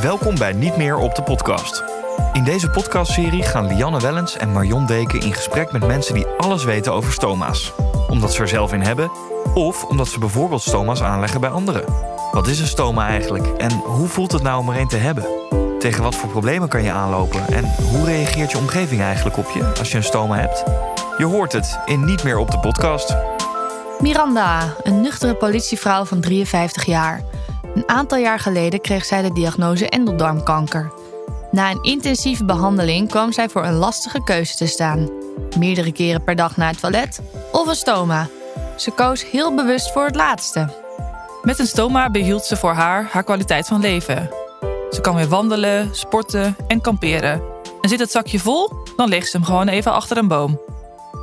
Welkom bij Niet meer op de podcast. In deze podcastserie gaan Lianne Wellens en Marion Deken in gesprek met mensen die alles weten over stoma's. Omdat ze er zelf in hebben, of omdat ze bijvoorbeeld stoma's aanleggen bij anderen. Wat is een stoma eigenlijk en hoe voelt het nou om er een te hebben? Tegen wat voor problemen kan je aanlopen en hoe reageert je omgeving eigenlijk op je als je een stoma hebt? Je hoort het in Niet meer op de podcast. Miranda, een nuchtere politievrouw van 53 jaar. Een aantal jaar geleden kreeg zij de diagnose endeldarmkanker. Na een intensieve behandeling kwam zij voor een lastige keuze te staan. Meerdere keren per dag naar het toilet of een stoma. Ze koos heel bewust voor het laatste. Met een stoma behield ze voor haar haar kwaliteit van leven. Ze kan weer wandelen, sporten en kamperen. En zit het zakje vol, dan legt ze hem gewoon even achter een boom.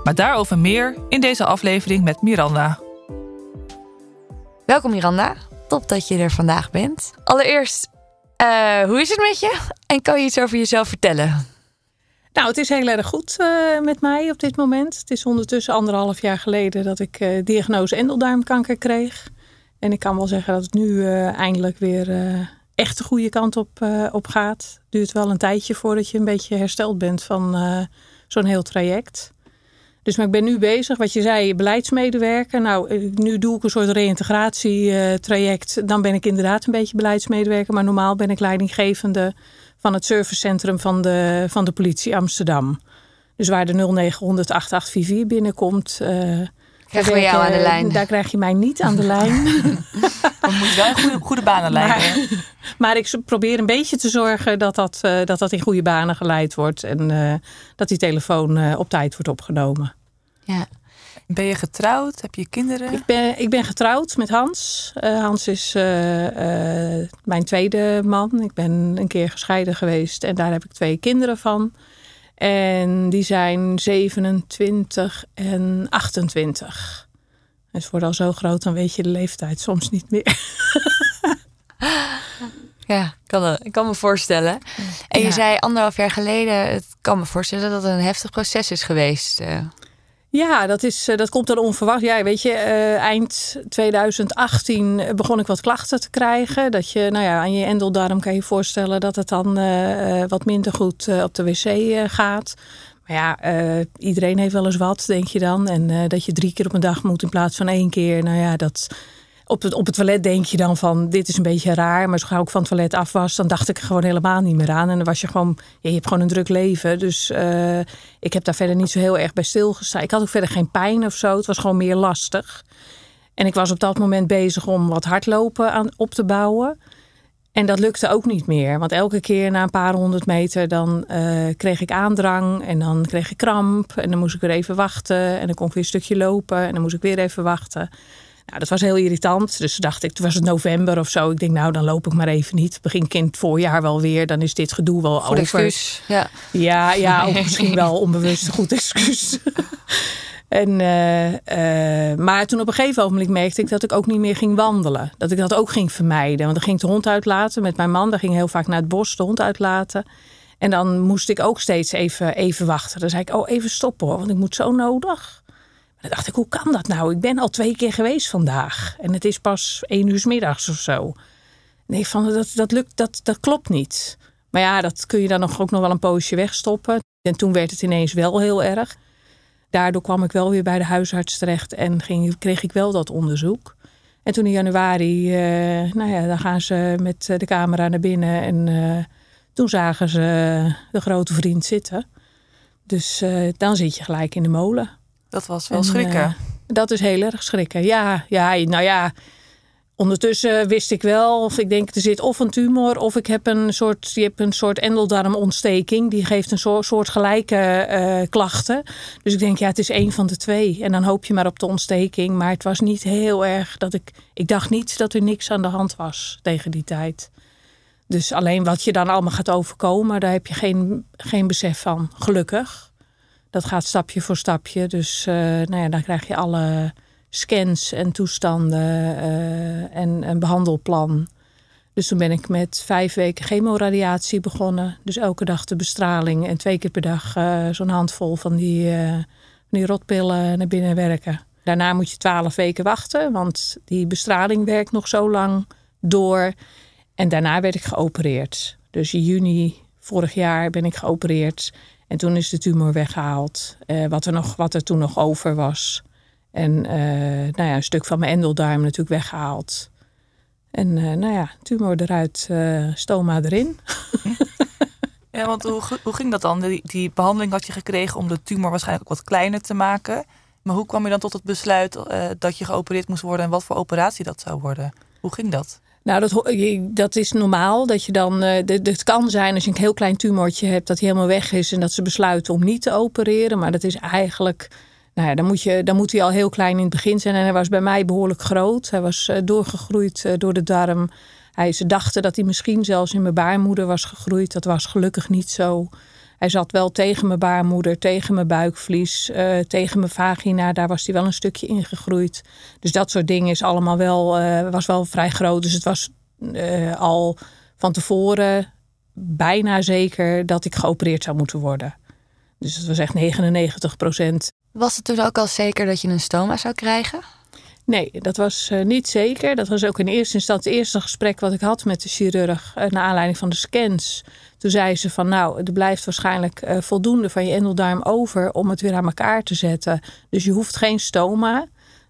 Maar daarover meer in deze aflevering met Miranda. Welkom Miranda, top dat je er vandaag bent. Allereerst, uh, hoe is het met je? En kan je iets over jezelf vertellen? Nou, het is heel erg goed uh, met mij op dit moment. Het is ondertussen anderhalf jaar geleden dat ik uh, diagnose endeldarmkanker kreeg. En ik kan wel zeggen dat het nu eindelijk weer echt de goede kant op, op gaat. Duurt wel een tijdje voordat je een beetje hersteld bent van zo'n heel traject. Dus maar ik ben nu bezig, wat je zei, beleidsmedewerker. Nou, eh, nu doe ik een soort reïntegratietraject. Dan ben ik inderdaad een beetje beleidsmedewerker. Maar normaal ben ik leidinggevende van het servicecentrum van de, van de politie Amsterdam. Dus waar de 0900 8844 binnenkomt. Uh, Krijgen we jou aan de lijn? Daar krijg je mij niet aan de lijn. Dan moet je wel goede, goede banen leiden. Maar, maar, ik probeer een beetje te zorgen dat dat, uh, dat, dat in goede banen geleid wordt. En uh, dat die telefoon uh, op tijd wordt opgenomen. Ja. Ben je getrouwd? Heb je kinderen? Ik ben, ik ben getrouwd met Hans. Hans is mijn tweede man. Ik ben een keer gescheiden geweest en daar heb ik twee kinderen van. En die zijn 27 en 28. En ze worden al zo groot, dan weet je de leeftijd soms niet meer. ja, kan, ik kan me voorstellen. En je zei anderhalf jaar geleden, het kan me voorstellen dat het een heftig proces is geweest. Eh. Ja, dat, is, eh, dat komt dan onverwacht. Ja, weet je, uh, eind 2018 begon ik wat klachten te krijgen. Dat je, nou ja, aan je endeldarm kan je voorstellen dat het dan uh, wat minder goed op de wc gaat. Maar ja, iedereen heeft wel eens wat, denk je dan. En dat je drie keer op een dag moet in plaats van één keer. Nou ja, dat, op het, op het toilet denk je dan van dit is een beetje raar. Maar zo gauw ik van het toilet af was, dan dacht ik er gewoon helemaal niet meer aan. En dan was je gewoon, je hebt gewoon een druk leven. Dus uh, ik heb daar verder niet zo heel erg bij stilgestaan. Ik had ook verder geen pijn of zo. Het was gewoon meer lastig. En ik was op dat moment bezig om wat hardlopen aan, op te bouwen. En dat lukte ook niet meer. Want elke keer na een paar honderd meter dan uh, kreeg ik aandrang. En dan kreeg ik kramp. En dan moest ik weer even wachten. En dan kon ik weer een stukje lopen. En dan moest ik weer even wachten. Nou, dat was heel irritant. Dus dacht ik, toen was het november of zo. Ik denk, nou, dan loop ik maar even niet. Begin kind voorjaar wel weer. Dan is dit gedoe wel goed over. Excuus. Ja, ja, ja ook misschien wel onbewust een goed excuus. en, uh, uh, maar toen op een gegeven moment merkte ik dat ik ook niet meer ging wandelen. Dat ik dat ook ging vermijden. Want dan ging ik de hond uitlaten met mijn man. Daar ging heel vaak naar het bos de hond uitlaten. En dan moest ik ook steeds even, even wachten. Dan zei ik, oh, even stoppen hoor, want ik moet zo nodig. Dan dacht ik, hoe kan dat nou? Ik ben al twee keer geweest vandaag. En het is pas één uur middags of zo. Nee, van, dat, dat, lukt, dat, dat klopt niet. Maar ja, dat kun je dan nog, ook nog wel een poosje wegstoppen. En toen werd het ineens wel heel erg. Daardoor kwam ik wel weer bij de huisarts terecht en ging, kreeg ik wel dat onderzoek. En toen in januari, uh, nou ja, dan gaan ze met de camera naar binnen. En uh, toen zagen ze de grote vriend zitten. Dus dan zit je gelijk in de molen. Dat was wel schrikken. Uh, dat is heel erg schrikken. Ja, ja, nou ja. Ondertussen wist ik wel, of ik denk er zit of een tumor of ik heb een soort, je hebt een soort endeldarmontsteking. Die geeft een soort, soort gelijke uh, klachten. Dus ik denk, ja, het is één van de twee. En dan hoop je maar op de ontsteking. Maar het was niet heel erg dat ik, ik dacht niet dat er niks aan de hand was tegen die tijd. Dus alleen wat je dan allemaal gaat overkomen, daar heb je geen, geen besef van, gelukkig dat gaat stapje voor stapje. Dus uh, nou ja, dan krijg je alle scans en toestanden uh, en een behandelplan. Dus toen ben ik met vijf weken chemoradiatie begonnen. Dus elke dag de bestraling en twee keer per dag uh, zo'n handvol van die, die rotpillen naar binnen werken. Daarna moet je twaalf weken wachten, want die bestraling werkt nog zo lang door. En daarna werd ik geopereerd. Dus in juni vorig jaar ben ik geopereerd. En toen is de tumor weggehaald. Uh, wat, er nog, wat er toen nog over was. En uh, nou ja, een stuk van mijn endeldarm natuurlijk weggehaald. En uh, nou ja, tumor eruit, stoma erin. ja, want hoe, hoe ging dat dan? Die, die, behandeling had je gekregen om de tumor waarschijnlijk ook wat kleiner te maken. Maar hoe kwam je dan tot het besluit dat je geopereerd moest worden en wat voor operatie dat zou worden? Hoe ging dat? Nou, dat, dat is normaal. Dat je dan, uh, het kan zijn als je een heel klein tumortje hebt, dat hij helemaal weg is en dat ze besluiten om niet te opereren. Maar dat is eigenlijk, nou ja, dan moet, je, dan moet hij al heel klein in het begin zijn. En hij was bij mij behoorlijk groot. Hij was uh, doorgegroeid uh, door de darm. Hij, ze dachten dat hij misschien zelfs in mijn baarmoeder was gegroeid. Dat was gelukkig niet zo. Hij zat wel tegen mijn baarmoeder, tegen mijn buikvlies, uh, tegen mijn vagina. Daar was hij wel een stukje ingegroeid. Dus dat soort dingen is allemaal wel, uh, was wel vrij groot. Dus het was uh, al van tevoren bijna zeker dat ik geopereerd zou moeten worden. Dus het was echt 99 procent. Was het toen ook al zeker dat je een stoma zou krijgen? Nee, dat was uh, niet zeker. Dat was ook in eerste instantie het eerste gesprek wat ik had met de chirurg. Uh, naar aanleiding van de scans. Toen zei ze van nou, er blijft waarschijnlijk uh, voldoende van je endeldarm over om het weer aan elkaar te zetten. Dus je hoeft geen stoma.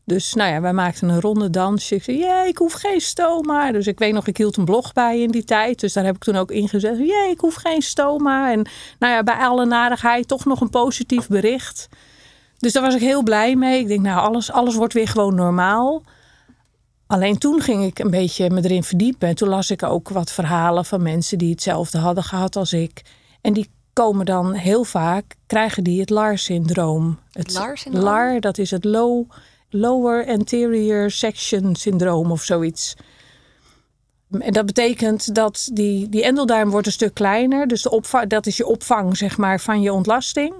Dus nou ja, wij maakten een ronde dansje. Ik zei, jee, ik hoef geen stoma. Dus ik weet nog, ik hield een blog bij in die tijd. Dus daar heb ik toen ook ingezet. Jee, ik hoef geen stoma. En nou ja, bij alle nadigheid toch nog een positief bericht. Dus daar was ik heel blij mee. Ik denk, nou, alles, alles wordt weer gewoon normaal. Alleen toen ging ik een beetje me erin verdiepen. En toen las ik ook wat verhalen van mensen die hetzelfde hadden gehad als ik. En die komen dan heel vaak, krijgen die het LAR-syndroom. Het LAR-syndroom? LAR, dat is het low, Lower Anterior Section Syndroom of zoiets. En dat betekent dat die, die endeldarm wordt een stuk kleiner. Dus de opvang, dat is je opvang zeg maar, van je ontlasting.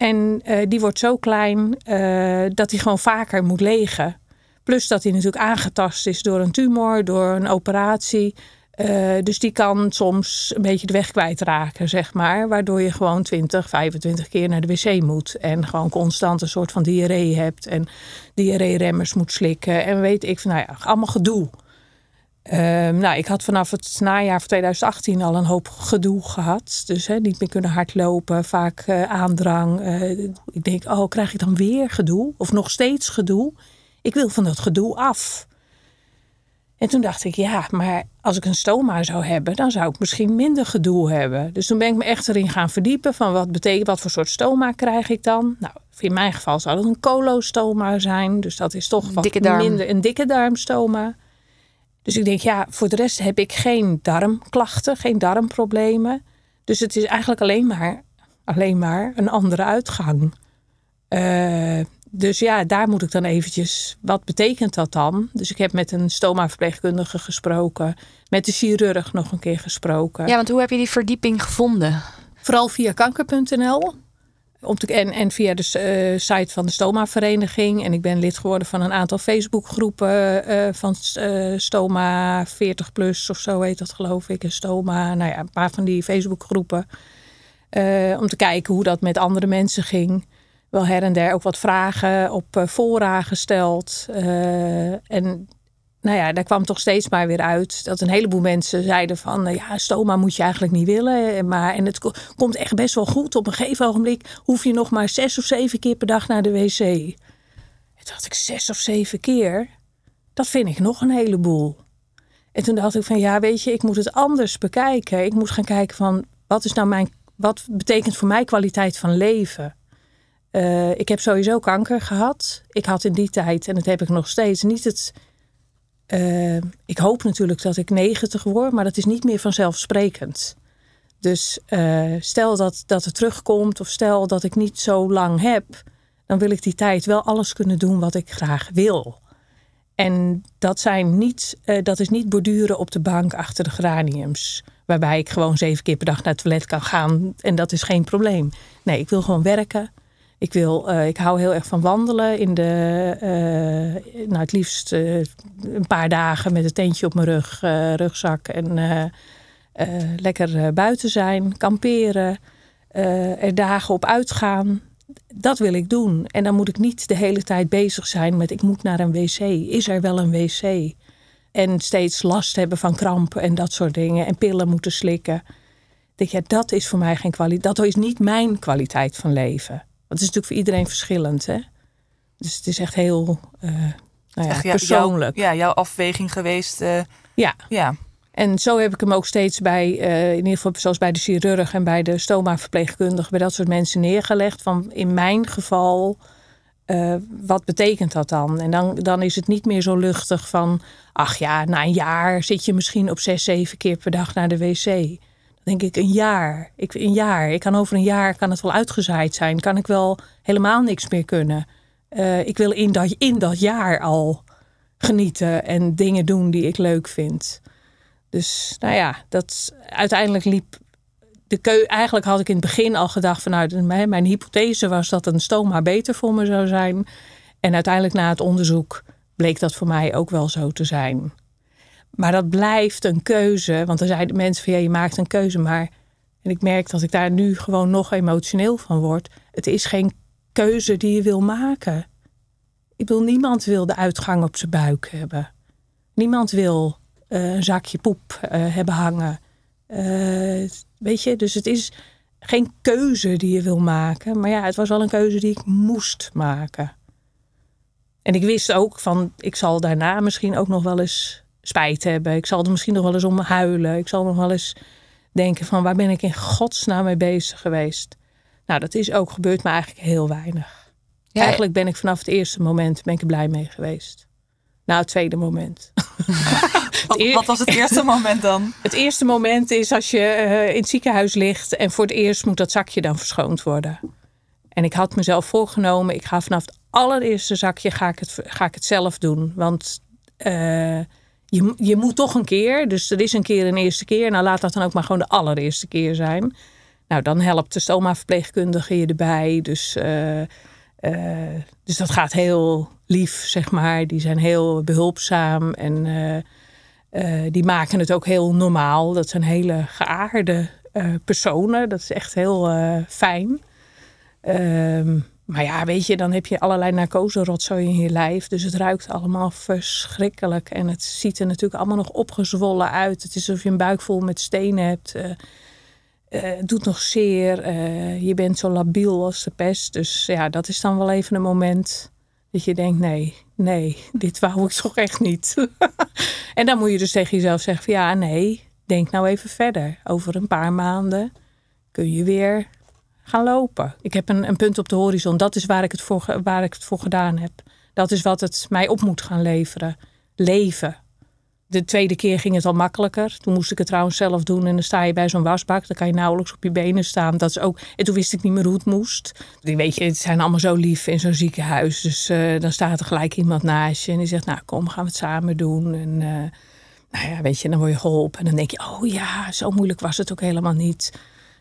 En uh, die wordt zo klein uh, dat hij gewoon vaker moet legen. Plus dat hij natuurlijk aangetast is door een tumor, door een operatie. Uh, dus die kan soms een beetje de weg kwijtraken, zeg maar. Waardoor je gewoon 20, 25 keer naar de wc moet. En gewoon constant een soort van diarree hebt. En diarree-remmers moet slikken. En weet ik van, nou ja, allemaal gedoe. Uh, nou, ik had vanaf het najaar van 2018 al een hoop gedoe gehad. Dus hè, niet meer kunnen hardlopen, vaak uh, aandrang. Uh, ik denk, oh, krijg ik dan weer gedoe? Of nog steeds gedoe? Ik wil van dat gedoe af. En toen dacht ik, ja, maar als ik een stoma zou hebben, dan zou ik misschien minder gedoe hebben. Dus toen ben ik me echt erin gaan verdiepen van wat betekent, wat voor soort stoma krijg ik dan? Nou, in mijn geval zou dat een colostoma zijn. Dus dat is toch wat minder een dikke darmstoma. Dus ik denk, ja, voor de rest heb ik geen darmklachten, geen darmproblemen. Dus het is eigenlijk alleen maar, alleen maar een andere uitgang. Uh, dus ja, daar moet ik dan eventjes, wat betekent dat dan? Dus ik heb met een stoma-verpleegkundige gesproken, met de chirurg nog een keer gesproken. Ja, want hoe heb je die verdieping gevonden? Vooral via kanker.nl. En, en via de uh, site van de Stoma-vereniging. En ik ben lid geworden van een aantal Facebookgroepen uh, van Stoma 40 plus of zo heet dat geloof ik. En Stoma, nou ja, een paar van die Facebookgroepen. om te kijken hoe dat met andere mensen ging. Wel her en der ook wat vragen op fora gesteld. en nou ja, daar kwam toch steeds maar weer uit dat een heleboel mensen zeiden van uh, ja, stoma moet je eigenlijk niet willen. Maar, en het komt echt best wel goed. Op een gegeven ogenblik hoef je nog maar zes of zeven keer per dag naar de wc. En dacht ik, zes of zeven keer? Dat vind ik nog een heleboel. En toen dacht ik van ja, weet je, ik moet het anders bekijken. Ik moet gaan kijken van wat is nou mijn, wat betekent voor mij kwaliteit van leven? Uh, ik heb sowieso kanker gehad. Ik had in die tijd, en dat heb ik nog steeds, niet het uh, ik hoop natuurlijk dat ik 90 word, maar dat is niet meer vanzelfsprekend. Dus uh, stel dat, dat het terugkomt of stel dat ik niet zo lang heb, dan wil ik die tijd wel alles kunnen doen wat ik graag wil. En dat, zijn niet, uh, dat is niet borduren op de bank achter de geraniums. Waarbij ik gewoon zeven keer per dag naar het toilet kan gaan. En dat is geen probleem. Nee, ik wil gewoon werken. Ik, wil, ik hou heel erg van wandelen. In de, nou, het liefst een paar dagen met een tentje op mijn rug, rugzak. En lekker buiten zijn, kamperen. er dagen op uitgaan dat wil ik doen. En dan moet ik niet de hele tijd bezig zijn met ik moet naar een wc. Is er wel een wc? En steeds last hebben van krampen en dat soort dingen. En pillen moeten slikken. Denk ja, dat is voor mij geen kwaliteit. Dat is niet mijn kwaliteit van leven. Want het is natuurlijk voor iedereen verschillend. Hè? Dus het is echt heel uh, nou ja, persoonlijk. ja, jouw afweging geweest. Uh, ja. ja. En zo heb ik hem ook steeds bij, uh, in ieder geval zoals bij de chirurg en bij de stoma-verpleegkundige, bij dat soort mensen neergelegd. Van in mijn geval, wat betekent dat dan? En dan, dan is het niet meer zo luchtig van, ach ja, na een jaar zit je misschien op zes, zeven keer per dag naar de wc. Denk ik, een jaar. Ik, een jaar. Ik kan over een jaar, kan het wel uitgezaaid zijn. Kan ik wel helemaal niks meer kunnen. Uh, ik wil in dat, in dat jaar al genieten en dingen doen die ik leuk vind. Dus nou ja, dat uiteindelijk liep de keu. Eigenlijk had ik in het begin al gedacht vanuit nou, mijn hypothese was dat een stoma beter voor me zou zijn. En uiteindelijk na het onderzoek bleek dat voor mij ook wel zo te zijn. Maar dat blijft een keuze, want er zeiden mensen van ja, je maakt een keuze, maar en ik merk dat ik daar nu gewoon nog emotioneel van word. Het is geen keuze die je wil maken. Ik wil niemand wil de uitgang op zijn buik hebben. Niemand wil uh, een zakje poep uh, hebben hangen. Uh, weet je, dus het is geen keuze die je wil maken. Maar ja, het was wel een keuze die ik moest maken. En ik wist ook van, ik zal daarna misschien ook nog wel eens spijt hebben. Ik zal er misschien nog wel eens om huilen. Ik zal nog wel eens denken van, waar ben ik in godsnaam mee bezig geweest? Nou, dat is ook gebeurd, maar eigenlijk heel weinig. Eigenlijk ben ik vanaf het eerste moment ben ik er blij mee geweest. Nou, het tweede moment. wat, wat, was het eerste moment dan? Het eerste moment is als je uh, in het ziekenhuis ligt en voor het eerst moet dat zakje dan verschoond worden. En ik had mezelf voorgenomen, ik ga vanaf het allereerste zakje ga ik het, ga ik het zelf doen. Want uh, je, je moet toch een keer, dus er is een keer een eerste keer. Nou, laat dat dan ook maar gewoon de allereerste keer zijn. Nou, dan helpt de stoma-verpleegkundige je erbij. Dus, uh, dus dat gaat heel lief, zeg maar. Die zijn heel behulpzaam en uh, die maken het ook heel normaal. Dat zijn hele geaarde personen. Dat is echt heel fijn. Ehm, maar ja, weet je, dan heb je allerlei narcose-rotzooi in je lijf. Dus het ruikt allemaal verschrikkelijk. En het ziet er natuurlijk allemaal nog opgezwollen uit. Het is alsof je een buik vol met stenen hebt. het doet nog zeer. je bent zo labiel als de pest. Dus ja, dat is dan wel even een moment dat je denkt, nee, nee, dit wou ik toch echt niet. en dan moet je dus tegen jezelf zeggen van ja, nee, denk nou even verder. Over een paar maanden kun je weer gaan lopen. Ik heb een, een punt op de horizon. Dat is waar ik, het voor, waar ik het voor gedaan heb. Dat is wat het mij op moet gaan leveren. Leven. De tweede keer ging het al makkelijker. Toen moest ik het trouwens zelf doen. En dan sta je bij zo'n wasbak. Dan kan je nauwelijks op je benen staan. Dat is ook... En toen wist ik niet meer hoe het moest. Die weet je, het zijn allemaal zo lief in zo'n ziekenhuis. Dus uh, dan staat er gelijk iemand naast je. En die zegt, nou kom, gaan we het samen doen. En uh, nou ja, weet je, dan word je geholpen. En dan denk je, oh ja, zo moeilijk was het ook helemaal niet.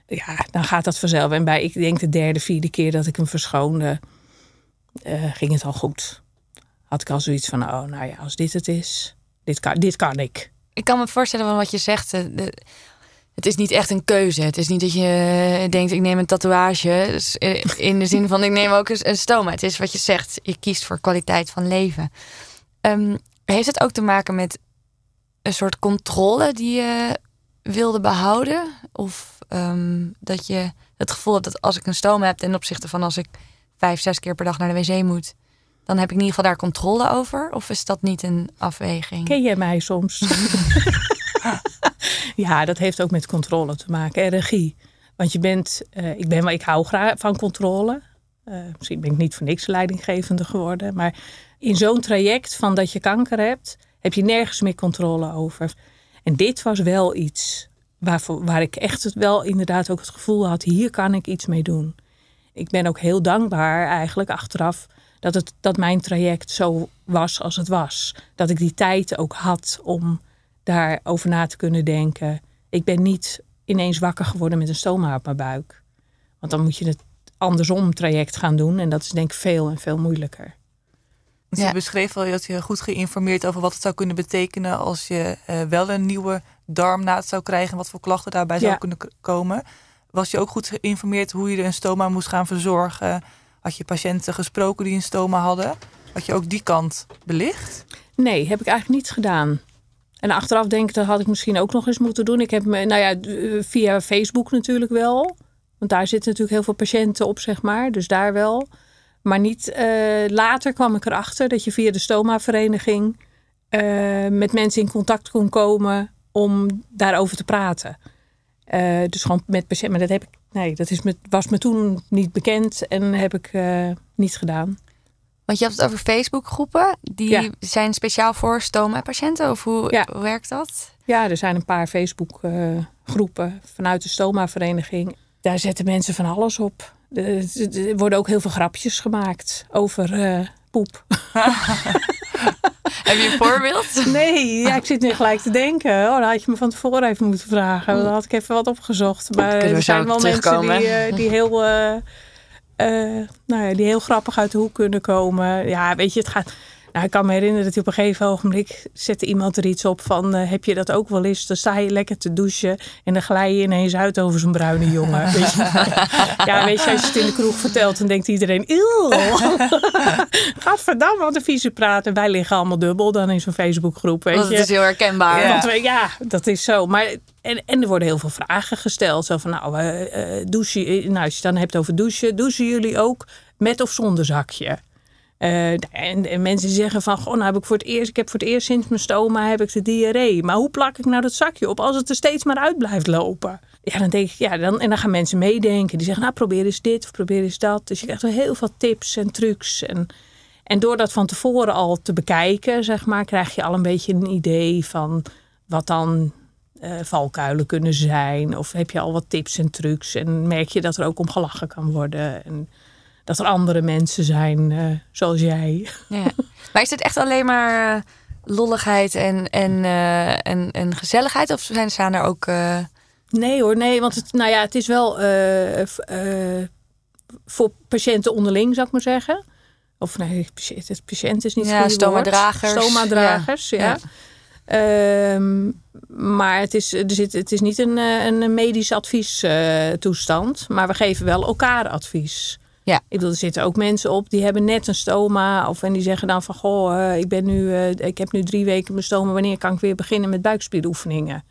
Ja, dan gaat dat vanzelf. En bij, ik denk de derde, vierde keer dat ik hem verschoonde, uh, ging het al goed. Had ik al zoiets van, oh nou ja, als dit het is dit kan, dit kan ik. Ik kan me voorstellen van wat je zegt. Eh, het is niet echt een keuze. Het is niet dat je denkt, ik neem een tatoeage. Eh, in de zin van, ik neem ook een stoma. Het is wat je zegt. Je kiest voor kwaliteit van leven. Um, heeft het ook te maken met een soort controle die je wilde behouden? Of um, dat je het gevoel hebt dat als ik een stoma heb ten opzichte van als ik vijf, zes keer per dag naar de wc moet, dan heb ik in ieder geval daar controle over? Of is dat niet een afweging? Ken jij mij soms? ja, dat heeft ook met controle te maken en regie. Want je bent, uh, ik, ben, ik hou graag van controle. Uh, misschien ben ik niet voor niks leidinggevende geworden. Maar in zo'n traject van dat je kanker hebt, heb je nergens meer controle over. En dit was wel iets waarvoor, waar ik echt het wel inderdaad ook het gevoel had: hier kan ik iets mee doen. Ik ben ook heel dankbaar eigenlijk achteraf dat, het, dat mijn traject zo was als het was. Dat ik die tijd ook had om daarover na te kunnen denken. Ik ben niet ineens wakker geworden met een stoma op mijn buik. Want dan moet je het andersom traject gaan doen. En dat is denk ik veel en veel moeilijker. Je beschreef al dat je goed geïnformeerd over wat het zou kunnen betekenen als je uh, wel een nieuwe darmnaad zou krijgen en wat voor klachten daarbij zou kunnen komen. Was je ook goed geïnformeerd hoe je een stoma moest gaan verzorgen? Had je patiënten gesproken die een stoma hadden? Had je ook die kant belicht? Nee, heb ik eigenlijk niet gedaan. En achteraf denk ik, dat had ik misschien ook nog eens moeten doen. Ik heb me, nou ja, via Facebook natuurlijk wel. Want daar zitten natuurlijk heel veel patiënten op, zeg maar. Dus daar wel. Maar niet uh, later kwam ik erachter dat je via de stoma-vereniging uh, met mensen in contact kon komen om daarover te praten. Uh, dus gewoon met patiënten. Maar dat heb ik, nee, dat is me, was me toen niet bekend en heb ik niet gedaan. Want je hebt het over Facebook-groepen. Die ja. zijn speciaal voor stoma-patiënten? Of hoe, ja. hoe, werkt dat? Ja, er zijn een paar Facebook-groepen vanuit de stoma-vereniging. Daar zetten mensen van alles op. Er worden ook heel veel grapjes gemaakt over uh, poep. Heb je een voorbeeld? Nee, ja, ik zit nu gelijk te denken. Oh, dan had je me van tevoren even moeten vragen. Dan had ik even wat opgezocht. Maar er zijn wel mensen die, uh, die heel... Uh, nou ja, die heel grappig uit de hoek kunnen komen. Ja, weet je, het gaat nou, ik kan me herinneren dat hij op een gegeven ogenblik zette iemand er iets op van uh, heb je dat ook wel eens? Dan sta je lekker te douchen en dan glij je ineens uit over zo'n bruine jongen. Weet je? ja, weet je, als je het in de kroeg vertelt, dan denkt iedereen, gadverdamme, wat een vieze praten. Wij liggen allemaal dubbel dan in zo'n Facebookgroep, weet je. Dat is heel herkenbaar. Ja. We, ja, dat is zo. Maar en, en er worden heel veel vragen gesteld. Zo van, nou, uh, douchen, nou, als je het dan hebt over douchen, douchen jullie ook met of zonder zakje? Uh, en, en, mensen zeggen van, nou heb ik voor het eerst, ik heb voor het eerst sinds mijn stoma heb ik de diarree. Maar hoe plak ik nou dat zakje op als het er steeds maar uit blijft lopen? Ja, dan denk ik, ja, dan, en dan gaan mensen meedenken. Die zeggen, nou probeer eens dit of probeer eens dat. Dus je krijgt wel heel veel tips en trucs. En, en door dat van tevoren al te bekijken, zeg maar, krijg je al een beetje een idee van wat dan uh, valkuilen kunnen zijn. Of heb je al wat tips en trucs en merk je dat er ook om gelachen kan worden. En, dat er andere mensen zijn uh, zoals jij. Ja. Maar is het echt alleen maar uh, lolligheid en, en, uh, en, en gezelligheid? Of zijn, staan er ook. Nee hoor, nee. Want het, nou ja, het is wel voor patiënten onderling, zou ik maar zeggen. Of nee, het patiënt is niet ja, stoma-dragers. Stoma-dragers, ja. ja. Um, maar het is, er zit, het is niet een, een medisch advies toestand. Maar we geven wel elkaar advies. Ja. Ik bedoel, er zitten ook mensen op die hebben net een stoma. Of en die zeggen dan van, goh, uh, ik, ben nu, uh, ik heb nu drie weken mijn stoma. Wanneer kan ik weer beginnen met buikspieroefeningen?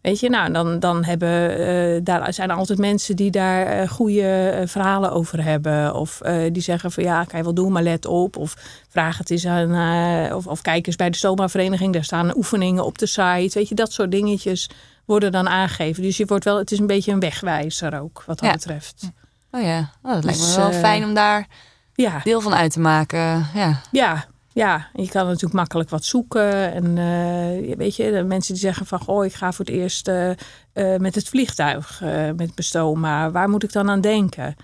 Weet je, nou, dan, dan hebben, uh, daar zijn er altijd mensen die daar goede verhalen over hebben. Of die zeggen van, ja, kan je wel doen, maar let op. Of vraag het eens aan, of, of kijk eens bij de stoma-vereniging. Daar staan oefeningen op de site. Weet je, dat soort dingetjes worden dan aangegeven. Dus je wordt wel, het is een beetje een wegwijzer ook, wat dat ja. betreft. Oh ja, oh, dat lijkt me wel uh, fijn om daar ja. deel van uit te maken. Ja, ja, ja. je kan natuurlijk makkelijk wat zoeken. En uh, weet je, de mensen die zeggen van... goh, ik ga voor het eerst uh, met het vliegtuig met bestoma. Waar moet ik dan aan denken?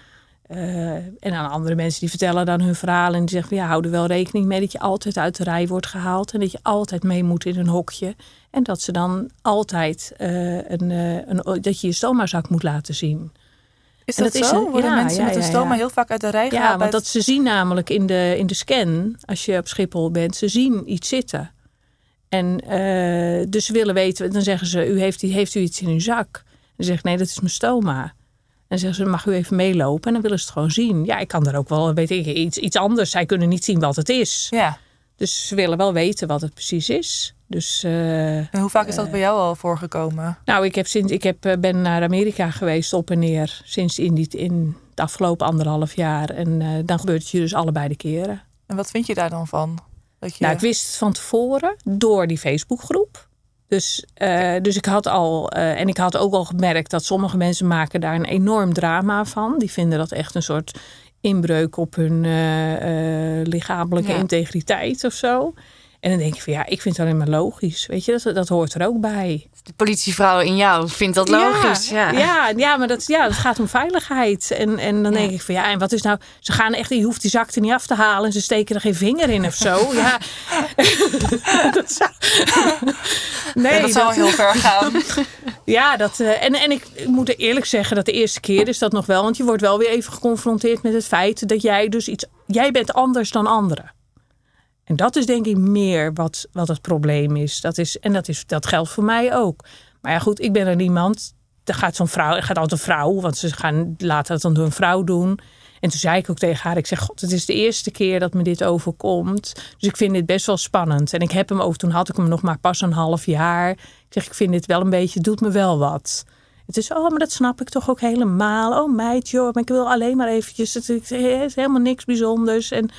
en aan andere mensen die vertellen dan hun verhalen... en die zeggen van, ja, hou er wel rekening mee... dat je altijd uit de rij wordt gehaald... en dat je altijd mee moet in een hokje. En dat ze dan altijd een, een, dat je je stomazak moet laten zien... Is dat, dat, zo? Is Worden ja, mensen ja, met een stoma heel vaak uit de rij gehaald? Ja, want dat ze zien namelijk in de, in de scan, als je op Schiphol bent, ze zien iets zitten. En uh, dus ze willen weten, dan zeggen ze, u heeft, heeft u iets in uw zak? Dan zeg ik, nee, dat is mijn stoma. En zeggen ze, mag u even meelopen? En dan willen ze het gewoon zien. Ja, ik kan er ook wel, weet ik, iets, iets anders. Zij kunnen niet zien wat het is. Ja. Dus ze willen wel weten wat het precies is. Dus, uh, en hoe vaak is dat uh, bij jou al voorgekomen? Nou, ik, heb sinds, ik heb, ben naar Amerika geweest op en neer sinds in, die, in het afgelopen anderhalf jaar. En uh, dan gebeurt het je dus allebei de keren. En wat vind je daar dan van? Dat je... Nou, ik wist het van tevoren door die Facebookgroep. Dus, dus ik had al, en ik had ook al gemerkt dat sommige mensen maken daar een enorm drama van. Die vinden dat echt een soort inbreuk op hun lichamelijke ja. integriteit of zo. En dan denk ik van ja, ik vind het alleen maar logisch. Weet je, dat, dat hoort er ook bij. De politievrouw in jou vindt dat logisch. Ja, ja. ja, maar dat, ja, dat gaat om veiligheid. En, en dan denk ik van ja, en wat is nou... Ze gaan echt, je hoeft die zak er niet af te halen en ze steken er geen vinger in of zo. Ja. dat zou, nee, dat zou heel ver gaan. ja, dat, uh, en, en ik, ik moet eerlijk zeggen dat de eerste keer is dat nog wel. Want je wordt wel weer even geconfronteerd met het feit dat jij dus iets... Jij bent anders dan anderen. En dat is denk ik meer wat, wat het probleem is. Dat is en dat, is, dat geldt voor mij ook. Maar ja, goed, ik ben er niemand. Er gaat zo'n vrouw, gaat altijd een vrouw, want ze gaan laten het dan door een vrouw doen. En toen zei ik ook tegen haar, ik zeg, god, het is de eerste keer dat me dit overkomt. Dus ik vind dit best wel spannend. En ik heb hem ook, toen had ik hem nog maar pas een half jaar. Ik zeg, ik vind dit wel een beetje, doet me wel wat. Het is, oh, maar dat snap ik toch ook helemaal. Oh meid, joh, maar ik wil alleen maar eventjes, het is helemaal niks bijzonders. En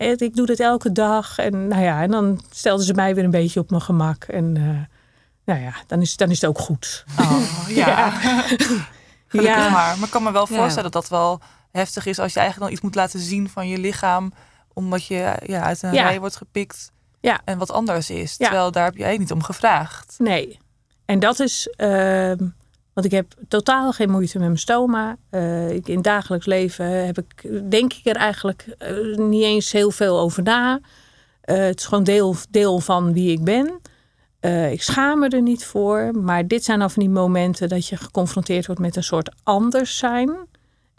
ik doe dit elke dag. En, nou ja, en dan stelden ze mij weer een beetje op mijn gemak. En uh, nou ja, dan is, dan is het ook goed. Oh, ja. ja. ja. maar. Maar ik kan me wel voorstellen dat dat wel heftig is als je eigenlijk dan iets moet laten zien van je lichaam. Omdat je ja, uit een rij wordt gepikt ja. en wat anders is. Terwijl daar heb jij niet om gevraagd. Nee. En dat is... Uh, want ik heb totaal geen moeite met mijn stoma. Ik, in het dagelijks leven heb ik, denk ik er eigenlijk uh, niet eens heel veel over na. Uh, het is gewoon deel, deel van wie ik ben. ik schaam me er niet voor. Maar dit zijn dan van die momenten dat je geconfronteerd wordt met een soort anders zijn.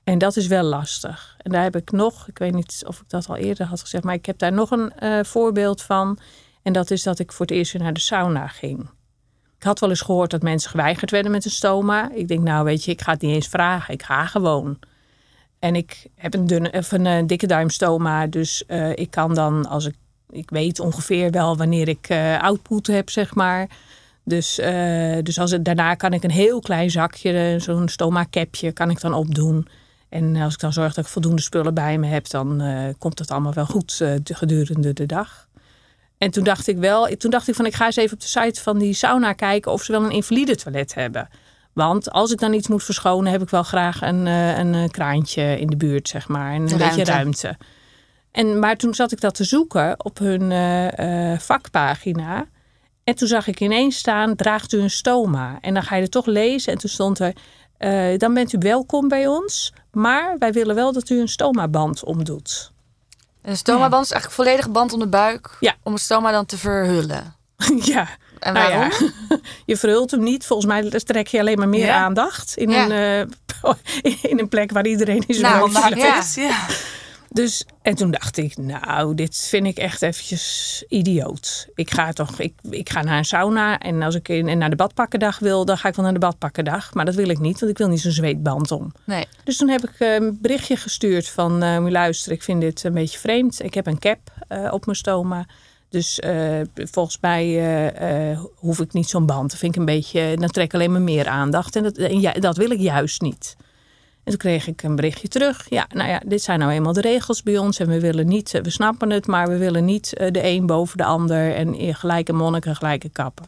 En dat is wel lastig. En daar heb ik nog, ik weet niet of ik dat al eerder had gezegd, maar ik heb daar nog een voorbeeld van. En dat is dat ik voor het eerst naar de sauna ging. Ik had wel eens gehoord dat mensen geweigerd werden met een stoma. Ik denk, nou weet je, ik ga het niet eens vragen. Ik ga gewoon. En ik heb een, dunne, een, een dikke duimstoma. Dus uh, ik kan dan, als ik, ik weet ongeveer wel wanneer ik uh, output heb, zeg maar. Dus, dus als het, daarna kan ik een heel klein zakje, zo'n stoma-capje, kan ik dan opdoen. En als ik dan zorg dat ik voldoende spullen bij me heb, dan komt het allemaal wel goed gedurende de dag. En toen dacht ik wel, toen dacht ik van ik ga eens even op de site van die sauna kijken of ze wel een invalide toilet hebben. Want als ik dan iets moet verschonen, heb ik wel graag een, eh, een eh, kraantje in de buurt, zeg maar. En een beetje ruimte. En, maar toen zat ik dat te zoeken op hun uh, vakpagina. En toen zag ik ineens staan, draagt u een stoma? En dan ga je er toch lezen. En toen stond er, dan bent u welkom bij ons. Maar wij willen wel dat u een stomaband omdoet. Een stomaband is eigenlijk volledig band om de buik. Ja. Om het stoma dan te verhullen. ja. En nou waarom? ja. Je verhult hem niet. Volgens mij trek je alleen maar meer aandacht. In, een, uh, in een plek waar iedereen is. Nou, is. Ja. Dus, en toen dacht ik, nou, dit vind ik echt eventjes idioot. Ik ga toch, ik, ik ga naar een sauna en als ik in, naar de badpakkendag wil, dan ga ik wel naar de badpakkendag. Maar dat wil ik niet, want ik wil niet zo'n zweetband om. Nee. Dus toen heb ik eh, een berichtje gestuurd van, uh, luister, ik vind dit een beetje vreemd. Ik heb een cap uh, op mijn stoma. Dus uh, volgens mij hoef ik niet zo'n band. Dat vind ik een beetje, dan trek ik alleen maar meer aandacht. En dat, en ja, dat wil ik juist niet. En toen kreeg ik een berichtje terug. Ja, nou ja, dit zijn nou eenmaal de regels bij ons. En we willen niet, we snappen het, maar we willen niet eh, de een boven de ander. En gelijke monniken, gelijke kappen.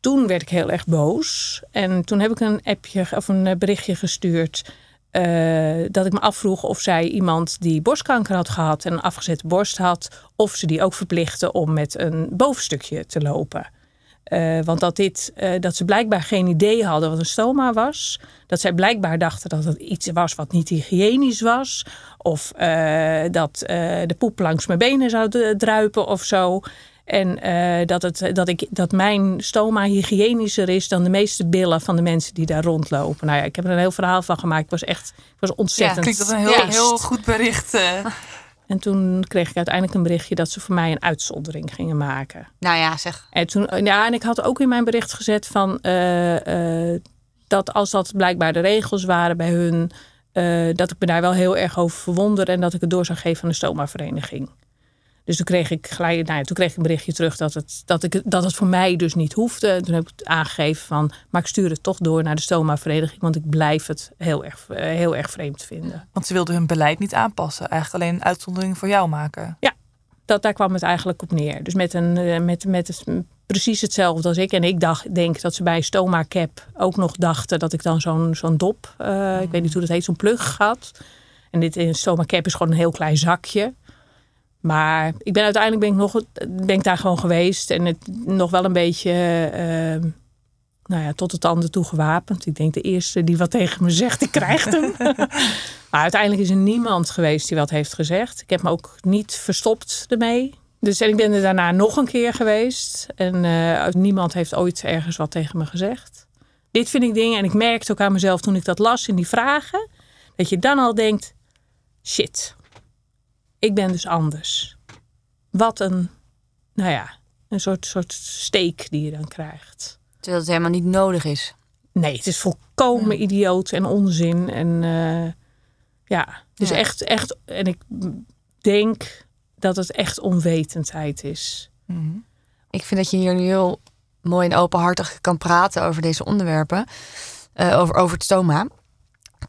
Toen werd ik heel erg boos. En toen heb ik een appje of een eh, berichtje gestuurd. Dat ik me afvroeg of zij iemand die borstkanker had gehad en een afgezette borst had, of ze die ook verplichten om met een bovenstukje te lopen. Uh, want dat, dit, uh, dat ze blijkbaar geen idee hadden wat een stoma was. Dat zij blijkbaar dachten dat het iets was wat niet hygiënisch was. Of uh, dat de poep langs mijn benen zou druipen of zo. En dat, het, dat, ik, dat mijn stoma hygiënischer is dan de meeste billen van de mensen die daar rondlopen. Nou ja, ik heb er een heel verhaal van gemaakt. Ik was echt ik was ontzettend. Ja, klinkt dat een heel, heel goed bericht. En toen kreeg ik uiteindelijk een berichtje dat ze voor mij een uitzondering gingen maken. Nou ja, zeg. En, toen, ja, en ik had ook in mijn bericht gezet van uh, uh, dat als dat blijkbaar de regels waren bij hun, uh, dat ik me daar wel heel erg over verwonder en dat ik het door zou geven aan de stoma-vereniging. Dus toen kreeg ik gelijk, nou ja, toen kreeg ik een berichtje terug dat het, dat, ik, dat het voor mij dus niet hoefde. En toen heb ik het aangegeven van, maar ik stuur het toch door naar de stoma-vereniging, want ik blijf het heel erg, eh, heel erg vreemd vinden. Want ze wilden hun beleid niet aanpassen, eigenlijk alleen een uitzondering voor jou maken. Ja, dat, daar kwam het eigenlijk op neer. Dus met, een, eh, met, met precies hetzelfde als ik. En ik dacht, denk dat ze bij Stoma Cap ook nog dachten dat ik dan zo'n zo'n dop, uh, ik weet niet hoe dat heet, zo'n plug had. En dit in Stoma Cap is gewoon een heel klein zakje. Maar ik ben uiteindelijk ben ik nog, ben ik daar gewoon geweest. En het nog wel een beetje uh, nou ja, tot het tanden toe gewapend. Ik denk de eerste die wat tegen me zegt, die krijgt hem. maar uiteindelijk is er niemand geweest die wat heeft gezegd. Ik heb me ook niet verstopt ermee. Dus en ik ben er daarna nog een keer geweest. En uh, niemand heeft ooit ergens wat tegen me gezegd. Dit vind ik dingen. En ik merkte ook aan mezelf toen ik dat las in die vragen. Dat je dan al denkt: shit, ik ben dus anders. Wat een, nou ja, een soort, soort steek die je dan krijgt. Terwijl het helemaal niet nodig is. Nee, het is volkomen idioot en onzin. En uh, ja, dus echt, echt. En ik denk dat het echt onwetendheid is. Mhm. Ik vind dat je hier nu heel mooi en openhartig kan praten over deze onderwerpen. Uh, over, over het stoma.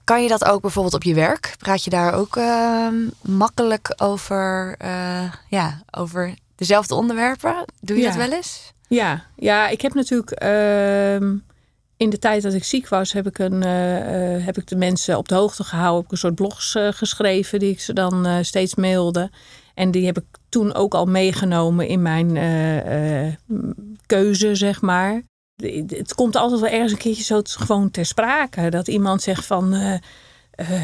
Kan je dat ook bijvoorbeeld op je werk? Praat je daar ook uh, makkelijk over, uh, ja, over dezelfde onderwerpen? Doe je ja. dat wel eens? Ja, ja ik heb natuurlijk ehm, in de tijd dat ik ziek was, heb ik, een, uh, heb ik de mensen op de hoogte gehouden. Heb ik een soort blogs geschreven die ik ze dan steeds mailde. En die heb ik toen ook al meegenomen in mijn keuze, zeg maar het komt altijd wel ergens een keertje zo gewoon ter sprake. Dat iemand zegt van. Uh, uh,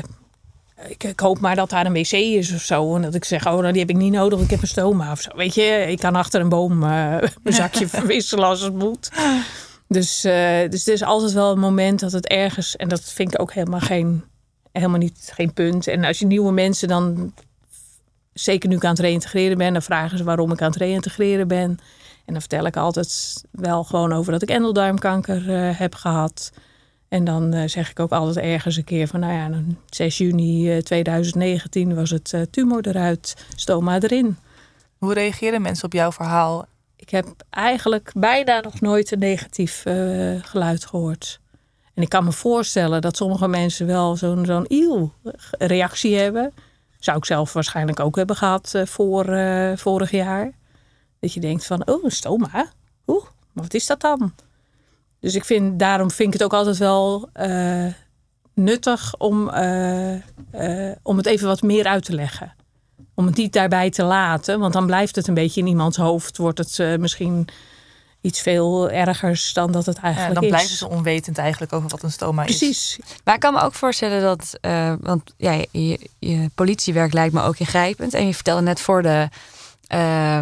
ik, ik, hoop maar dat daar een wc is of zo. En dat ik zeg, oh, nou, die heb ik niet nodig. Ik heb een stoma of zo. Weet je, ik kan achter een boom uh, mijn zakje verwisselen als het moet. Dus, dus er is altijd wel een moment dat het ergens. En dat vind ik ook helemaal geen, helemaal niet, geen punt. En als je nieuwe mensen dan. Zeker nu ik aan het reïntegreren ben, dan vragen ze waarom ik aan het reïntegreren ben. En dan vertel ik altijd wel gewoon over dat ik endeldarmkanker uh, heb gehad. En dan uh, zeg ik ook altijd ergens een keer van, nou ja, 6 juni uh, 2019 was het tumor eruit, stoma erin. Hoe reageren mensen op jouw verhaal? Ik heb eigenlijk bijna nog nooit een negatief geluid gehoord. En ik kan me voorstellen dat sommige mensen wel zo'n zo'n iel reactie hebben. Zou ik zelf waarschijnlijk ook hebben gehad voor vorig jaar. Dat je denkt van, oh, een stoma? Oeh, maar wat is dat dan? Dus ik vind, daarom vind ik het ook altijd wel uh, nuttig om, uh, uh, om het even wat meer uit te leggen. Om het niet daarbij te laten, want dan blijft het een beetje in iemands hoofd. Wordt het misschien iets veel ergers dan dat het eigenlijk ja, dan is. Dan blijven ze onwetend eigenlijk over wat een stoma Precies. is. Precies. Maar ik kan me ook voorstellen dat, want ja, je, je politiewerk lijkt me ook ingrijpend. En je vertelde net voor de Uh,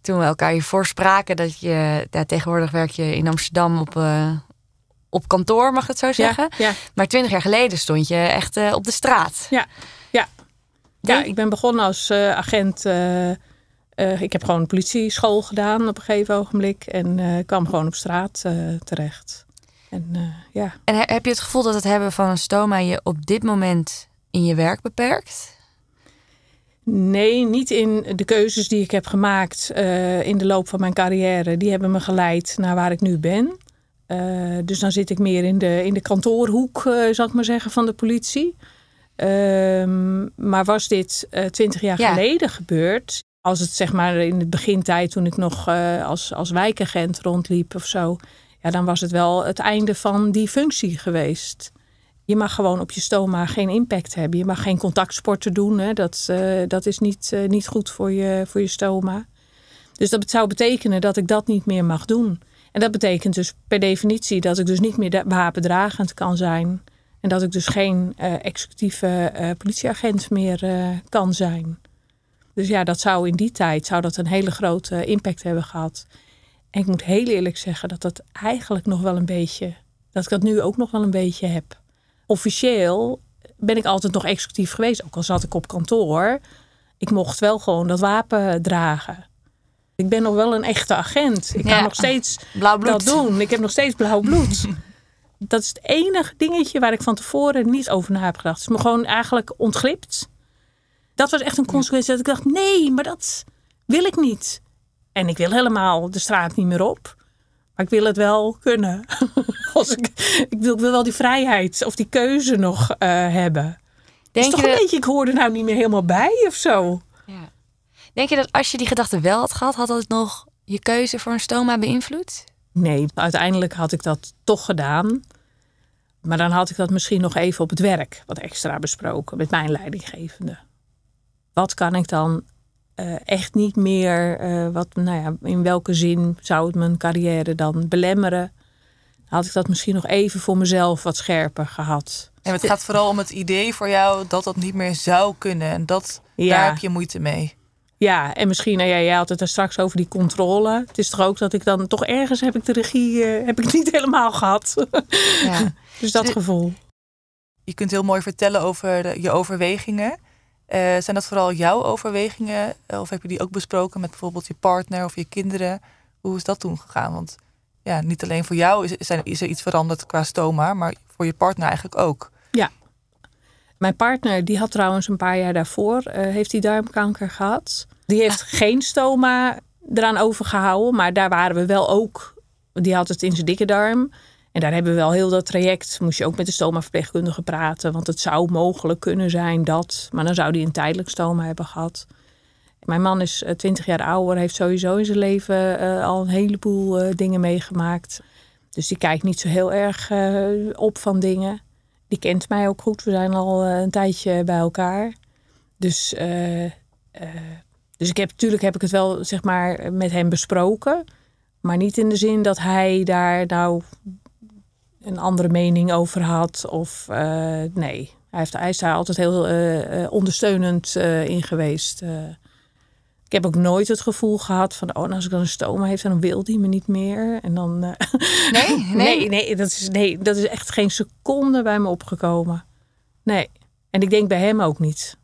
toen we elkaar hiervoor spraken, dat je ja, tegenwoordig werk je in Amsterdam op, uh, op kantoor, mag ik het zo zeggen. Ja, ja. Maar twintig jaar geleden stond je echt uh, op de straat. Ja, ja. ja ik ben begonnen als uh, agent. ik heb gewoon politieschool gedaan op een gegeven ogenblik en kwam gewoon op straat terecht. En, ja. en heb je het gevoel dat het hebben van een stoma je op dit moment in je werk beperkt? Nee, niet in de keuzes die ik heb gemaakt uh, in de loop van mijn carrière. Die hebben me geleid naar waar ik nu ben. Uh, dus dan zit ik meer in de, in de kantoorhoek, uh, zal ik maar zeggen, van de politie. Ehm, maar was dit twintig jaar ja. geleden gebeurd? Als het zeg maar in de begintijd, toen ik nog als, als wijkagent rondliep of zo. Ja, dan was het wel het einde van die functie geweest. Je mag gewoon op je stoma geen impact hebben. Je mag geen contactsporten doen. Hè. Dat, uh, dat is niet, uh, niet goed voor je, voor je stoma. Dus dat zou betekenen dat ik dat niet meer mag doen. En dat betekent dus per definitie dat ik dus niet meer wapendragend kan zijn. En dat ik dus geen uh, executieve politieagent meer kan zijn. Dus ja, dat zou in die tijd zou dat een hele grote impact hebben gehad. En ik moet heel eerlijk zeggen dat dat eigenlijk nog wel een beetje... dat ik dat nu ook nog wel een beetje heb officieel ben ik altijd nog executief geweest. Ook al zat ik op kantoor. Ik mocht wel gewoon dat wapen dragen. Ik ben nog wel een echte agent. Ik ja. kan nog steeds dat doen. Ik heb nog steeds blauw bloed. dat is het enige dingetje waar ik van tevoren niet over na heb gedacht. Het is me gewoon eigenlijk ontglipt. Dat was echt een consequentie dat ik dacht: nee, maar dat wil ik niet. En ik wil helemaal de straat niet meer op. Maar ik wil het wel kunnen. Als ik, ik, wil, ik wil wel die vrijheid of die keuze nog uh, hebben. Denk is toch je een beetje, ik hoor er nou niet meer helemaal bij of zo. Ja. Denk je dat als je die gedachte wel had gehad, had het nog je keuze voor een stoma beïnvloed? Nee, uiteindelijk had ik dat toch gedaan. Maar dan had ik dat misschien nog even op het werk wat extra besproken met mijn leidinggevende. Wat kan ik dan echt niet meer. wat, nou ja, in welke zin zou het mijn carrière dan belemmeren? Had ik dat misschien nog even voor mezelf wat scherper gehad. En het gaat vooral om het idee voor jou dat dat niet meer zou kunnen. En dat, daar heb je moeite mee. Ja, en misschien, nou ja, jij had het er straks over die controle. Het is toch ook dat ik dan toch ergens heb ik de regie uh, heb ik niet helemaal gehad. Ja. dus dat gevoel. Je kunt heel mooi vertellen over de, je overwegingen. Uh, zijn dat vooral jouw overwegingen? Of heb je die ook besproken met bijvoorbeeld je partner of je kinderen? Hoe is dat toen gegaan? Want ja, niet alleen voor jou is, is er iets veranderd qua stoma, maar voor je partner eigenlijk ook. Ja. Mijn partner, die had trouwens een paar jaar daarvoor, uh, heeft die darmkanker gehad. Die heeft geen stoma eraan overgehouden, maar daar waren we wel ook. Die had het in zijn dikke darm. En daar hebben we wel heel dat traject. Moest je ook met de stoma-verpleegkundige praten. Want het zou mogelijk kunnen zijn dat. Maar dan zou hij een tijdelijk stoma hebben gehad. Mijn man is 20 eh, jaar ouder, heeft sowieso in zijn leven uh, al een heleboel uh, dingen meegemaakt. Dus die kijkt niet zo heel erg op van dingen. Die kent mij ook goed. We zijn al een tijdje bij elkaar. Dus dus ik heb natuurlijk heb ik het wel zeg maar met hem besproken. Maar niet in de zin dat hij daar nou een andere mening over had. Of uh, nee, hij, heeft, hij is daar altijd heel uh, ondersteunend uh, in geweest. ik heb ook nooit het gevoel gehad van, oh, nou, als ik dan een stoma heeft, dan wil hij me niet meer. En dan. Nee, nee, nee, nee, dat is, nee, dat is echt geen seconde bij me opgekomen. Nee. En ik denk bij hem ook niet.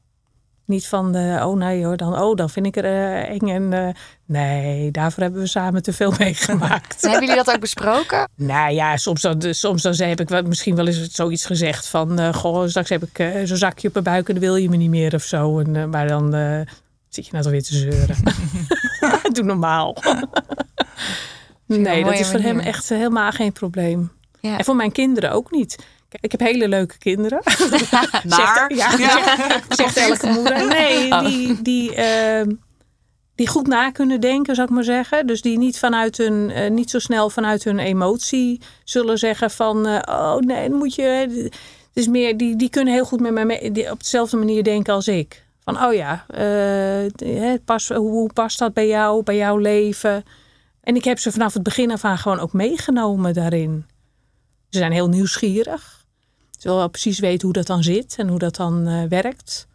Niet van, de, oh nee hoor, dan, oh, dan vind ik er uh, eng. En, uh, nee, daarvoor hebben we samen te veel meegemaakt. hebben jullie dat ook besproken? nou ja, soms dan, soms dan heb ik misschien wel eens zoiets gezegd van... Goh, straks heb ik zo'n zakje op mijn buik en dan wil je me niet meer of zo. En, maar dan zit je nou toch weer te zeuren. Doe normaal. nee, dat is voor hem echt helemaal geen probleem. Ja. En voor mijn kinderen ook niet. Ik heb hele leuke kinderen. maar? Zegt, ja, Zegt, elke moeder. Nee, oh. die, die, uh, die goed na kunnen denken, zou ik maar zeggen. Dus die niet, vanuit hun, uh, niet zo snel vanuit hun emotie zullen zeggen van... Uh, oh nee, dan moet je... Het is meer, die, die kunnen heel goed met mij mee, op dezelfde manier denken als ik. Van, oh ja, pas, hoe, hoe past dat bij jou, bij jouw leven? En ik heb ze vanaf het begin af aan gewoon ook meegenomen daarin. Ze zijn heel nieuwsgierig. Ze wil wel precies weten hoe dat dan zit en hoe dat dan uh, werkt.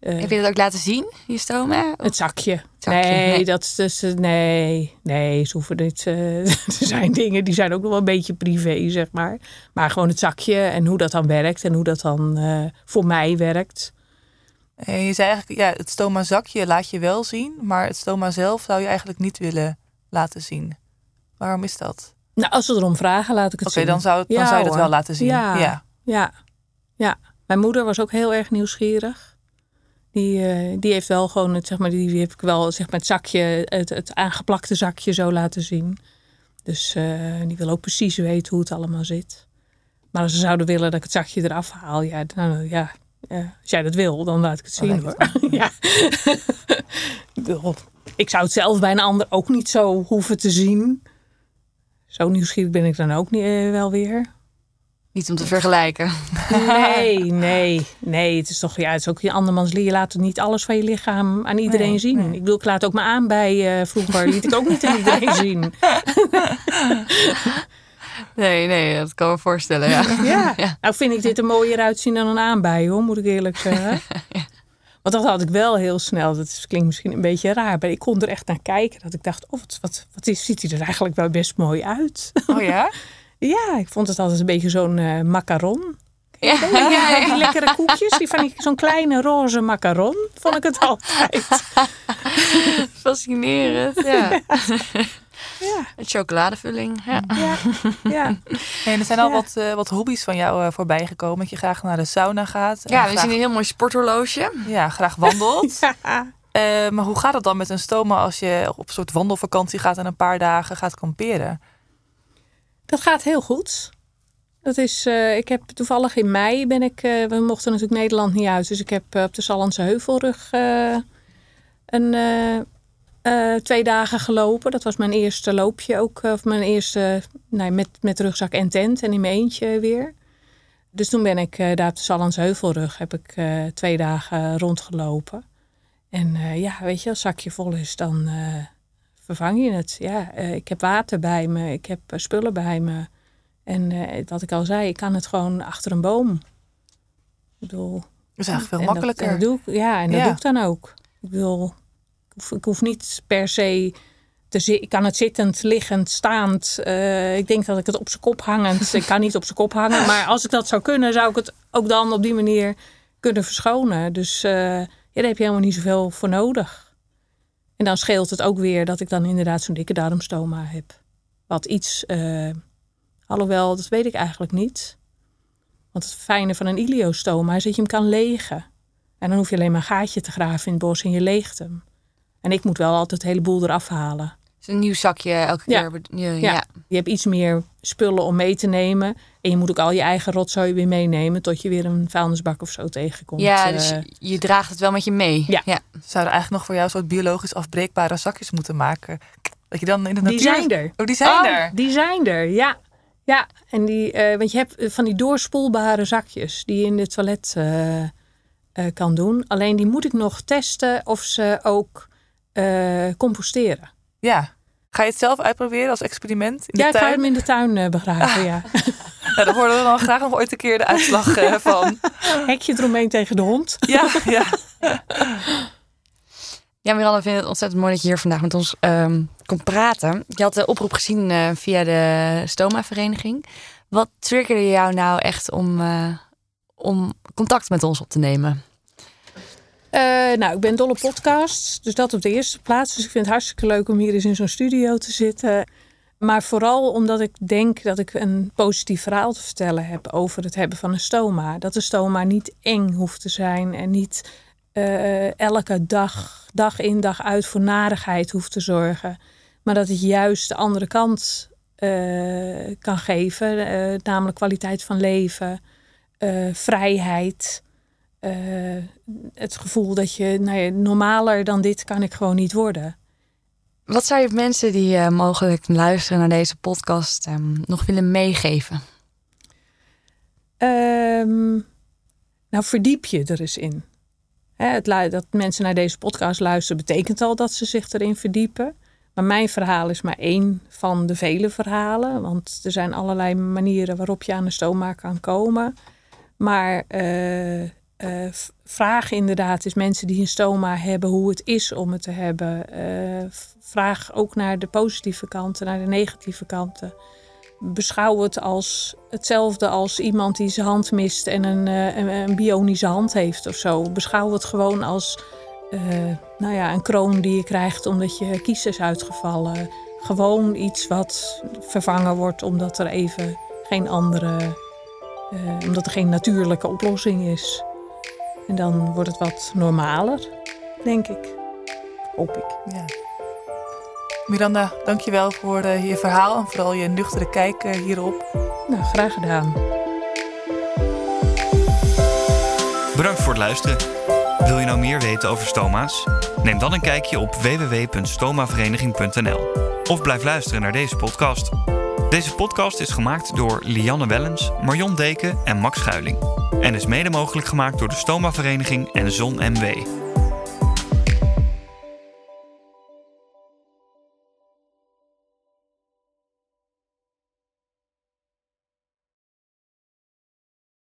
Uh, Heb je dat ook laten zien, je stoma? Het zakje. Nee, dat is dus, nee, nee, ze hoeven dit. Uh, er zijn dingen die zijn ook nog wel een beetje privé, zeg maar. Maar gewoon het zakje en hoe dat dan werkt en hoe dat dan voor mij werkt. je zei eigenlijk, ja, het stoma zakje laat je wel zien, maar het stoma zelf zou je eigenlijk niet willen laten zien. Waarom is dat? Nou, als ze erom vragen, laat ik het zien. Oké, dan zou, dan zou je het wel laten zien. Ja. ja. Ja, ja. Mijn moeder was ook heel erg nieuwsgierig. Die, uh, die heeft wel gewoon het, zeg maar, die, die heb ik wel zeg maar, het zakje, het, het aangeplakte zakje zo laten zien. Dus uh, die wil ook precies weten hoe het allemaal zit. Maar als ze zouden willen dat ik het zakje eraf haal, ja, dan, ja, als jij dat wil, dan laat ik het zien hoor. ja. ik zou het zelf bij een ander ook niet zo hoeven te zien. Zo nieuwsgierig ben ik dan ook niet, wel weer. Niet om te vergelijken. Nee, nee, nee. Het is toch, ja, het is ook je andermans Je laat niet alles van je lichaam aan iedereen zien. Ik bedoel, ik laat ook me aan bij uh, vroeger. Liet ik ook niet aan iedereen zien. Nee, nee, dat kan me voorstellen. Ja. ja. Nou vind ik dit er mooier uitzien dan een aanbij, hoor, moet ik eerlijk zeggen. ja. Want dat had ik wel heel snel. Dat klinkt misschien een beetje raar. Maar ik kon er echt naar kijken. Dat ik dacht, oh, wat, wat, wat is, ziet hij er eigenlijk wel best mooi uit. Oh ja? Ja, ik vond het altijd een beetje zo'n uh, macaron. Ja. ja, die lekkere koekjes. Die van zo'n kleine roze macaron. Vond ik het altijd. Fascinerend, ja. Ja. Een chocoladevulling. Ja. ja. ja. En er zijn al wat, uh, wat hobby's van jou uh, voorbij gekomen. Dat je graag naar de sauna gaat. Ja, we zien een heel mooi sporthorloge. Ja, graag wandelt. ja. Uh, maar hoe gaat het dan met een stoma als je op een soort wandelvakantie gaat en een paar dagen gaat kamperen? Dat gaat heel goed. Dat is, uh, ik heb toevallig in mei ben ik, uh, we mochten natuurlijk Nederland niet uit, dus ik heb uh, op de Sallandse Heuvelrug een twee dagen gelopen. Dat was mijn eerste loopje ook, of mijn eerste, nee, met, met rugzak en tent en in mijn eentje weer. Dus toen ben ik daar op de Sallandse Heuvelrug heb ik twee dagen rondgelopen. En eh, ja, weet je, als zakje vol is, dan eh, vervang je het. Ja, eh, ik heb water bij me, ik heb spullen bij me. En wat ik al zei, ik kan het gewoon achter een boom. Ik bedoel... Dat is eigenlijk veel makkelijker. Dat, doe ik, ja, en dat doe ik dan ook. Ik wil, ik hoef, ik hoef niet per se ik kan het zittend, liggend, staand. Uh, ik denk dat ik het op zijn kop hangend. ik kan niet op zijn kop hangen. Maar als ik dat zou kunnen, zou ik het ook dan op die manier kunnen verschonen. Dus ja, daar heb je helemaal niet zoveel voor nodig. En dan scheelt het ook weer dat ik dan inderdaad zo'n dikke darmstoma heb. Wat iets, uh, alhoewel, dat weet ik eigenlijk niet. Want het fijne van een iliostoma is dat je hem kan legen. En dan hoef je alleen maar een gaatje te graven in het bos en je leegt hem. En ik moet wel altijd het hele boel eraf halen een nieuw zakje elke keer. Ja. ja. Je hebt iets meer spullen om mee te nemen. En je moet ook al je eigen rotzooi weer meenemen tot je weer een vuilnisbak of zo tegenkomt. Ja, dus eh. je draagt het wel met je mee. Ja. ja. Zouden eigenlijk nog voor jou soort biologisch afbreekbare zakjes moeten maken? Dat je dan in de natuur... Die zijn er. Oh, die zijn oh, er? Die zijn er, ja. Ja, en die, uh, want je hebt van die doorspoelbare zakjes die je in het toilet uh, kan doen. Alleen die moet ik nog testen of ze ook composteren. Ja. Ga je het zelf uitproberen als experiment in ja, de tuin? Ja, ik ga hem in de tuin uh, begraven, ja. nou, dan horen we dan graag nog ooit een keer de uitslag uh, van. Hekje eromheen tegen de hond. ja, ja. Ja, Miranda, vind het ontzettend mooi dat je hier vandaag met ons um, komt praten. Je had de oproep gezien uh, via de Stoma-vereniging. Wat triggerde jou nou echt om, om contact met ons op te nemen? Uh, nou, ik ben dolle podcasts, dus dat op de eerste plaats. Dus ik vind het hartstikke leuk om hier eens in zo'n studio te zitten. Maar vooral omdat ik denk dat ik een positief verhaal te vertellen heb over het hebben van een stoma. Dat de stoma niet eng hoeft te zijn en niet uh, elke dag, dag in dag uit voor narigheid hoeft te zorgen. Maar dat het juist de andere kant uh, kan geven, namelijk kwaliteit van leven, vrijheid. Uh, het gevoel dat je, nou ja, normaler dan dit kan ik gewoon niet worden. Wat zou je mensen die uh, mogelijk luisteren naar deze podcast um, nog willen meegeven? Um, nou, verdiep je er eens in. Hè, het, dat mensen naar deze podcast luisteren betekent al dat ze zich erin verdiepen. Maar mijn verhaal is maar één van de vele verhalen. Want er zijn allerlei manieren waarop je aan de stoma kan komen. Maar uh, uh, vraag inderdaad eens mensen die een stoma hebben hoe het is om het te hebben. Uh, vraag ook naar de positieve kanten, naar de negatieve kanten. Beschouw het als hetzelfde als iemand die zijn hand mist en een, een, een, bionische hand heeft of zo. Beschouw het gewoon als nou ja, een kroon die je krijgt omdat je kies is uitgevallen. Gewoon iets wat vervangen wordt omdat er even geen andere, omdat er geen natuurlijke oplossing is. En dan wordt het wat normaler, denk ik. Hoop ik. Ja. Miranda, dankjewel voor uh, je verhaal en vooral je nuchtere kijk uh, hierop. Nou, graag gedaan. Bedankt voor het luisteren. Wil je nou meer weten over stoma's? Neem dan een kijkje op www.stomavereniging.nl of blijf luisteren naar deze podcast. Deze podcast is gemaakt door Lianne Wellens, Marion Deken en Max Schuiling en is mede mogelijk gemaakt door de Stoma Vereniging en Zon MW.